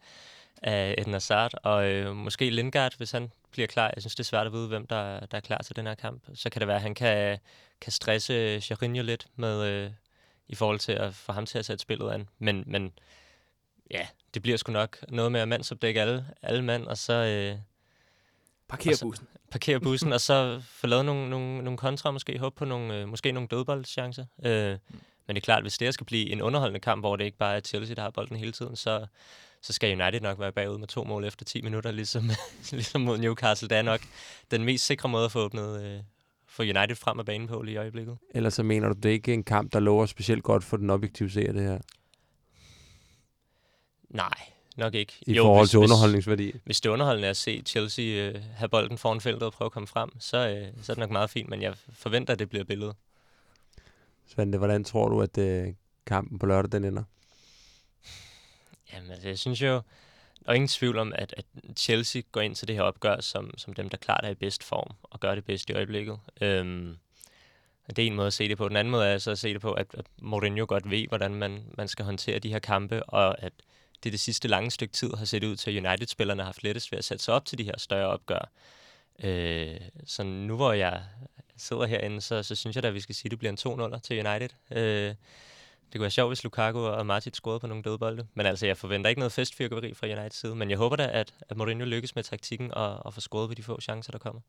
af Eden Hazard, og øh, måske Lingard, hvis han bliver klar. Jeg synes, det er svært at vide, hvem der, der er klar til den her kamp. Så kan det være, at han kan, kan stresse Charinho lidt med, øh, i forhold til at få ham til at sætte spillet an. Men, men ja, det bliver sgu nok noget med at mandsopdække alle, alle mand, og så... Øh, Parkere bussen. Parkere bussen, og så få lavet nogle, nogle, nogle kontra, måske håbe på nogle, øh, måske nogle dødboldchancer. Øh, mm. Men det er klart, hvis det skal blive en underholdende kamp, hvor det ikke bare er Chelsea, der har bolden hele tiden, så, så skal United nok være bagud med to mål efter 10 minutter, ligesom, ligesom mod Newcastle. Det er nok den mest sikre måde at få åbnet øh, for United frem af banen på lige i øjeblikket. Ellers så mener du, det er ikke en kamp, der lover specielt godt for den objektive seer, det her? Nej, nok ikke. I jo, forhold hvis, til underholdningsværdi? Hvis, hvis det underholdende er at se Chelsea øh, have bolden foran feltet og prøve at komme frem, så, øh, så er det nok meget fint, men jeg forventer, at det bliver billedet. Svante, hvordan tror du, at øh, kampen på lørdag den ender? Jamen, altså, jeg synes jo, der er ingen tvivl om, at, at Chelsea går ind til det her opgør som, som dem, der klart er i bedst form og gør det bedst i øjeblikket. Øhm, det er en måde at se det på. Den anden måde er så at se det på, at, at Mourinho godt ved, hvordan man, man skal håndtere de her kampe, og at det det sidste lange stykke tid har set ud til, at United-spillerne har haft lettest ved at sætte sig op til de her større opgør. Øh, så nu hvor jeg sidder herinde, så, så synes jeg da, at vi skal sige, at det bliver en 2-0 til United. Øh, det kunne være sjovt, hvis Lukaku og Martin scorede på nogle dødbolde. Men altså, jeg forventer ikke noget festfyrkeri fra Uniteds side. Men jeg håber da, at, at Mourinho lykkes med taktikken og, og få scoret på de få chancer, der kommer.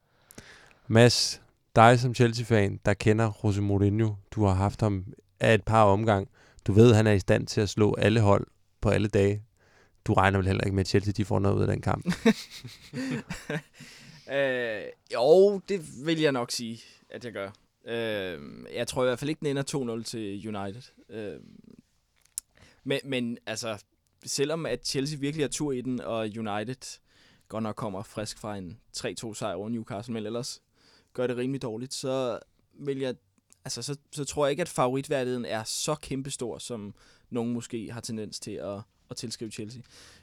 Mads, dig som Chelsea-fan, der kender Jose Mourinho, du har haft ham af et par omgang. Du ved, at han er i stand til at slå alle hold på alle dage. Du regner vel heller ikke med, at Chelsea de får noget ud af den kamp? øh, jo, det vil jeg nok sige, at jeg gør. Øh, jeg tror i hvert fald ikke, den ender 2-0 til United. Øh, men, men altså, selvom at Chelsea virkelig har tur i den, og United godt nok kommer frisk fra en 3-2 sejr over Newcastle, men ellers gør det rimelig dårligt, så, vil jeg, altså, så, så tror jeg ikke, at favoritværdigheden er så kæmpestor, som nogen måske har tendens til at, at tilskrive Chelsea.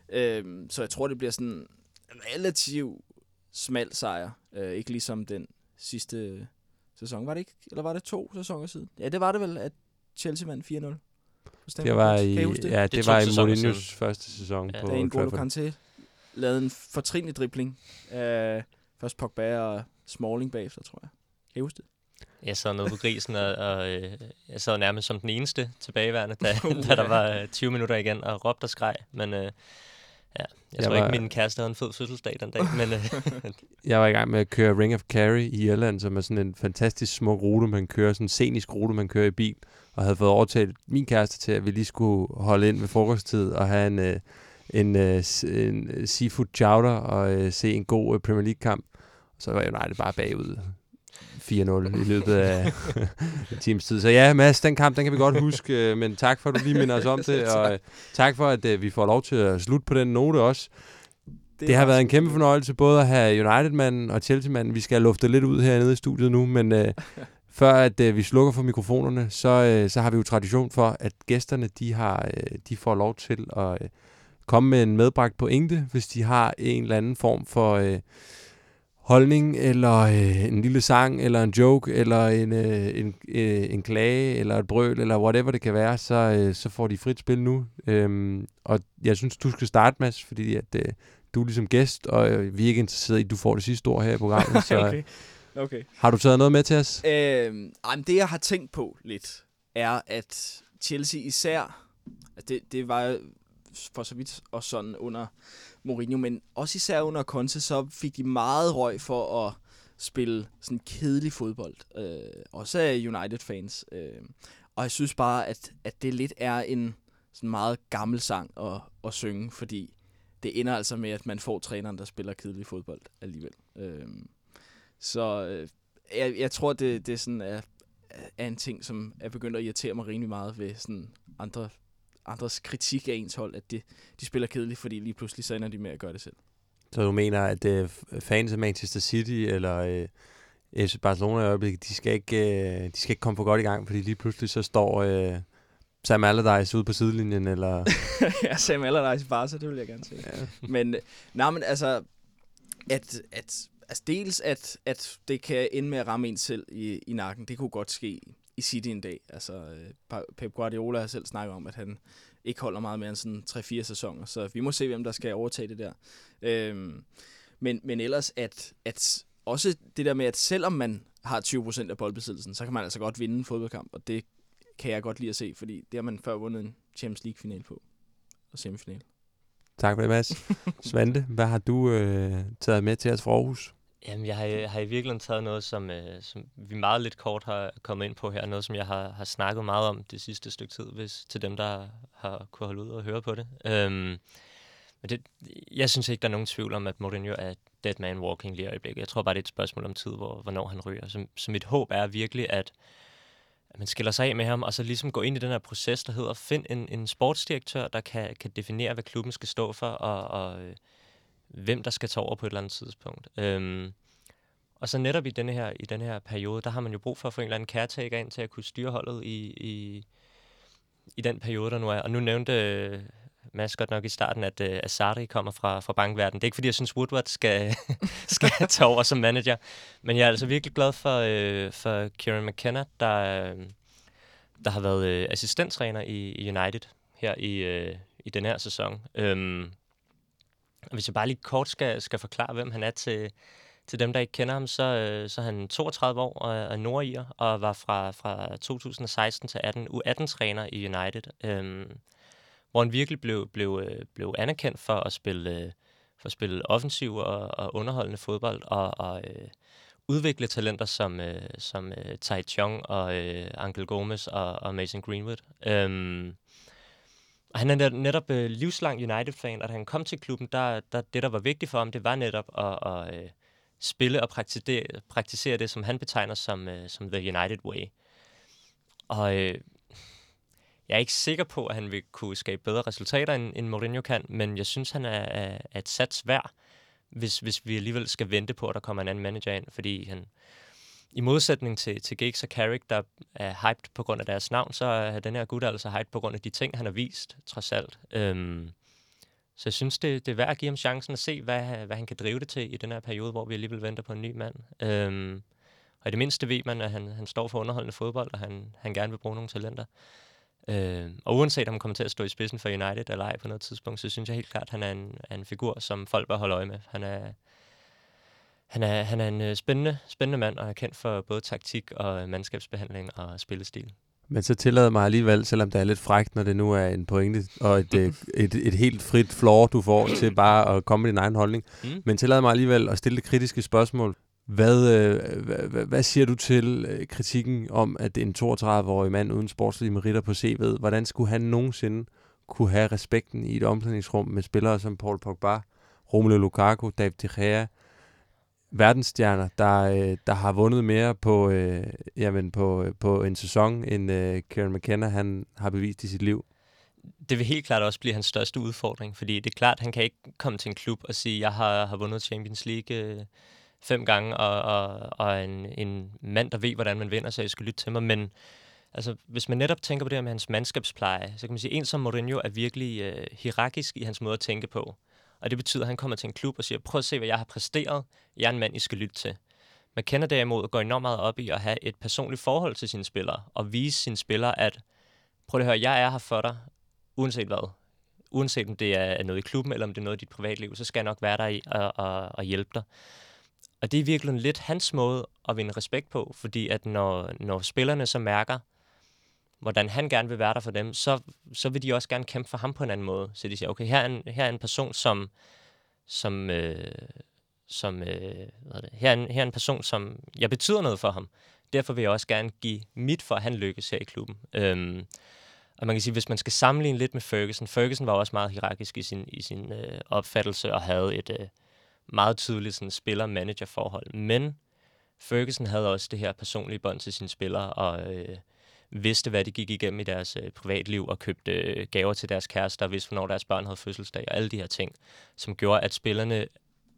Øh, så jeg tror, det bliver sådan en relativ smal sejr. Øh, ikke ligesom den sidste sæson. Var det ikke? Eller var det to sæsoner siden? Ja, det var det vel, at Chelsea vandt 4-0. på Det var i, det? ja, Det det, var i Mourinho's første sæson Ja. på Da en Trafford. Kanté lavede en fortrinlig dribling. Øh, først Pogba og Smalling bagefter, tror jeg. Kan I huske det? Jeg sad nede på grisen, og, og øh, jeg sad nærmest som den eneste tilbageværende, da, Uh, da der var øh, 20 minutter igen, og råbte og skreg. Men øh, ja, jeg, Jeg tror var- ikke, min kæreste havde en fed fødselsdag den dag. Men øh, Jeg var i gang med at køre Ring of Kerry i Irland, som er sådan en fantastisk smuk rute, man kører, sådan en scenisk rute, man kører i bil, og havde fået overtalt min kæreste til, at vi lige skulle holde ind ved frokosttid og have en, øh, en, øh, en øh, seafood chowder og øh, se en god øh, Premier League-kamp. Så var jeg nej, det bare bagud 4-0 i løbet af en times tid. Så ja, Mads, den kamp, den kan vi godt huske, øh, men tak for, at du lige minder os om det, og øh, tak for, at øh, vi får lov til at slutte på den note også. Det har var været en kæmpe fornøjelse både at have United-manden og Chelsea-manden. Vi skal have luftet lidt ud hernede i studiet nu, men øh, før at øh, vi slukker for mikrofonerne, så, øh, så har vi jo tradition for, at gæsterne de har øh, de får lov til at øh, komme med en medbragt pointe, hvis de har en eller anden form for øh, holdning, eller øh, en lille sang, eller en joke, eller en, øh, en, øh, en klage, eller et brøl, eller whatever det kan være, så, øh, så får de frit spil nu. Øhm, og jeg synes, du skal starte, Mads, fordi at, øh, du er ligesom gæst, og øh, vi er ikke interesseret i, at du får det sidste ord her i programmet. Så okay. okay. har du taget noget med til os? Øhm, ej, men det, jeg har tænkt på lidt, er, at Chelsea især, at det, det var for så vidt og sådan under Mourinho, men også især under Conte, så fik de meget røg for at spille sådan kedelig fodbold. Øh, også af United-fans. Øh, og jeg synes bare, at, at det lidt er en sådan meget gammel sang at, at synge, fordi det ender altså med, at man får træneren, der spiller kedelig fodbold alligevel. Øh, så øh, jeg, jeg tror, det, det sådan er, er en ting, som er begyndt at irritere mig rimelig meget ved sådan andre, andres kritik af ens hold, at det, de spiller kedeligt, fordi lige pludselig så ender de med at gøre det selv. Så du mener, at øh, fans af Manchester City eller øh, FC Barcelona i øjeblikket, de skal, ikke, øh, de skal ikke komme for godt i gang, fordi lige pludselig så står øh, Sam Allardyce ude på sidelinjen, eller... jeg sagde med Allardyce i Barca, det vil jeg gerne se. ja. Men, øh, nej, men altså, at, at, altså dels, at, at det kan ende med at ramme en selv i, i nakken, det kunne godt ske i City en dag. Altså, øh, Pep Guardiola har selv snakket om, at han ikke holder meget mere end sådan 3-4 sæsoner, så vi må se, hvem der skal overtage det der. Øhm, men, men ellers, at, at også det der med, at selvom man har 20% af boldbesiddelsen, så kan man altså godt vinde en fodboldkamp, og det kan jeg godt lide at se, fordi det har man før vundet en Champions League-final på, og semifinal. Tak for det, Mads. Svante, hvad har du øh, taget med til os fra Aarhus? Jamen, jeg har, øh, har i virkeligheden taget noget, som, øh, som vi meget lidt kort har kommet ind på her. Noget, som jeg har, har snakket meget om det sidste stykke tid, hvis, til dem, der har kunne holde ud og høre på det. Øhm, men det, jeg synes ikke, der er nogen tvivl om, at Mourinho er dead man walking lige i øjeblikket. Jeg tror bare, det er et spørgsmål om tid, hvor, hvornår han ryger. Så, så mit håb er virkelig, at, at man skiller sig af med ham, og så ligesom gå ind i den her proces, der hedder, find en, en sportsdirektør, der kan, kan definere, hvad klubben skal stå for, og, og øh, hvem der skal tage over på et eller andet tidspunkt. Øhm, og så netop i denne her, i denne her periode, der har man jo brug for at få en eller anden caretaker ind til at kunne styre holdet i, i, i den periode, der nu er. Og nu nævnte øh, Mads godt nok i starten, at øh, Asari kommer fra, fra bankverdenen. Det er ikke, fordi jeg synes, Woodward skal, skal tage over som manager. Men jeg er altså virkelig glad for, øh, for Kieran McKenna, der, der har været øh, assistenttræner i, i United her i, øh, i den her sæson. Og hvis jeg bare lige kort skal, skal forklare, hvem han er til, til dem, der ikke kender ham, så, øh, så er han 32 år og er nordier, og var fra, fra 2016 til 18 U18-træner i United, øhm, hvor han virkelig blev, blev, øh, blev anerkendt for at spille, øh, for at spille offensiv og, og underholdende fodbold, og, og øh, udvikle talenter som, øh, som øh, Tai Chong og øh, Angel Gomez og, og Mason Greenwood. Øhm, og han er netop øh, livslang United-fan, og da han kom til klubben, der, der det, der var vigtigt for ham, det var netop at, at øh, spille og praktisere, praktisere det, som han betegner som, øh, som The United Way. Og øh, jeg er ikke sikker på, at han vil kunne skabe bedre resultater, end, end Mourinho kan, men jeg synes, han er, er, er et sats værd, hvis, hvis vi alligevel skal vente på, at der kommer en anden manager ind, fordi han, i modsætning til, til Giggs og Carrick, der er hyped på grund af deres navn, så er den her gut altså hyped på grund af de ting, han har vist, trods alt. Øhm, så jeg synes, det, det er værd at give ham chancen at se, hvad, hvad han kan drive det til i den her periode, hvor vi alligevel venter på en ny mand. Øhm, og i det mindste ved man, at han, han står for underholdende fodbold, og han, han gerne vil bruge nogle talenter. Øh, og uanset om han kommer til at stå i spidsen for United eller ej på noget tidspunkt, så synes jeg helt klart, at han er en, er en figur, som folk bør holde øje med. Han er, han er, han er en øh, spændende, spændende mand, og er kendt for både taktik og mandskabsbehandling og spillestil. Men så tillader mig alligevel, selvom det er lidt frækt, når det nu er en pointe og et, et, et, et helt frit floor, du får til bare at komme med din egen holdning. Mm. Men tillader mig alligevel at stille det kritiske spørgsmål. Hvad, øh, hvad, hvad siger du til øh, kritikken om, at en 32-årig mand uden sportslige meritter på CV'et, hvordan skulle han nogensinde kunne have respekten i et omklædningsrum med spillere som Paul Pogba, Romelu Lukaku, David De Gea, verdensstjerner, der, øh, der har vundet mere på, øh, jamen på, øh, på en sæson, end øh, Kieran McKenna han har bevist i sit liv? Det vil helt klart også blive hans største udfordring, fordi det er klart, han kan ikke komme til en klub og sige, jeg har, har vundet Champions League øh, fem gange, og, og, og en, en mand, der ved, hvordan man vinder, så jeg skal lytte til mig. Men altså, hvis man netop tænker på det her med hans mandskabspleje, så kan man sige, at en som Mourinho er virkelig øh, hierarkisk i hans måde at tænke på. Og det betyder, at han kommer til en klub og siger, prøv at se, hvad jeg har præsteret. Jeg er en mand, I skal lytte til. Man kender derimod går enormt meget op i at have et personligt forhold til sine spillere, og vise sine spillere, at prøv at høre, jeg er her for dig, uanset hvad. Uanset om det er noget i klubben, eller om det er noget i dit privatliv, så skal jeg nok være der i og, og, og hjælpe dig. Og det er virkelig lidt hans måde at vinde respekt på, fordi at når, når spillerne så mærker, hvordan han gerne vil være der for dem, så, så vil de også gerne kæmpe for ham på en anden måde. Så de siger, okay, her er en, her er en person, som, som, øh, som øh, hvad det, her, er en, her er en person, som jeg betyder noget for ham. Derfor vil jeg også gerne give mit for, at han lykkes her i klubben. Øhm, og man kan sige, hvis man skal sammenligne lidt med Ferguson, Ferguson var også meget hierarkisk i sin, i sin øh, opfattelse og havde et øh, meget tydeligt sådan, spiller-manager-forhold. Men Ferguson havde også det her personlige bånd til sine spillere, og øh, vidste, hvad de gik igennem i deres øh, privatliv, og købte øh, gaver til deres kærester, og vidste, hvornår deres børn havde fødselsdag, og alle de her ting, som gjorde, at spillerne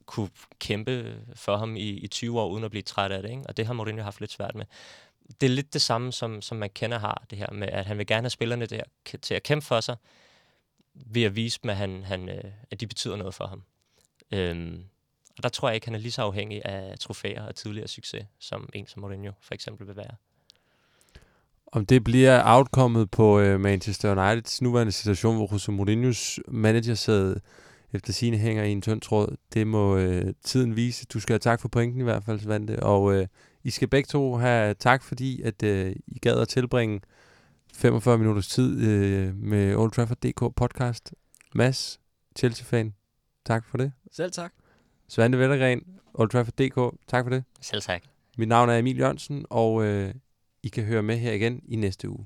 kunne kæmpe for ham i, i 20 år, uden at blive træt af det. Ikke? Og det har Mourinho haft lidt svært med. Det er lidt det samme, som, som man kender har, det her med, at han vil gerne have spillerne der, til at kæmpe for sig, ved at vise dem, at, han, han, øh, at de betyder noget for ham. Øhm, og der tror jeg ikke, han er lige så afhængig af trofæer og tidligere succes, som en som Mourinho for eksempel vil være. Om det bliver outcomet på uh, Manchester Uniteds nuværende situation, hvor Jose Mourinhos manager sad efter sine hænger i en tynd tråd, det må uh, tiden vise. Du skal have tak for pointen i hvert fald, Svante. Og uh, I skal begge to have tak, fordi at uh, I gad at tilbringe 45 minutters tid uh, med Old Trafford.dk podcast. Mads, Chelsea-fan, tak for det. Selv tak. Svante Vettergren, Old Trafford.dk, tak for det. Selv tak. Mit navn er Emil Jørgensen, og øh, i kan høre med her igen i næste uge.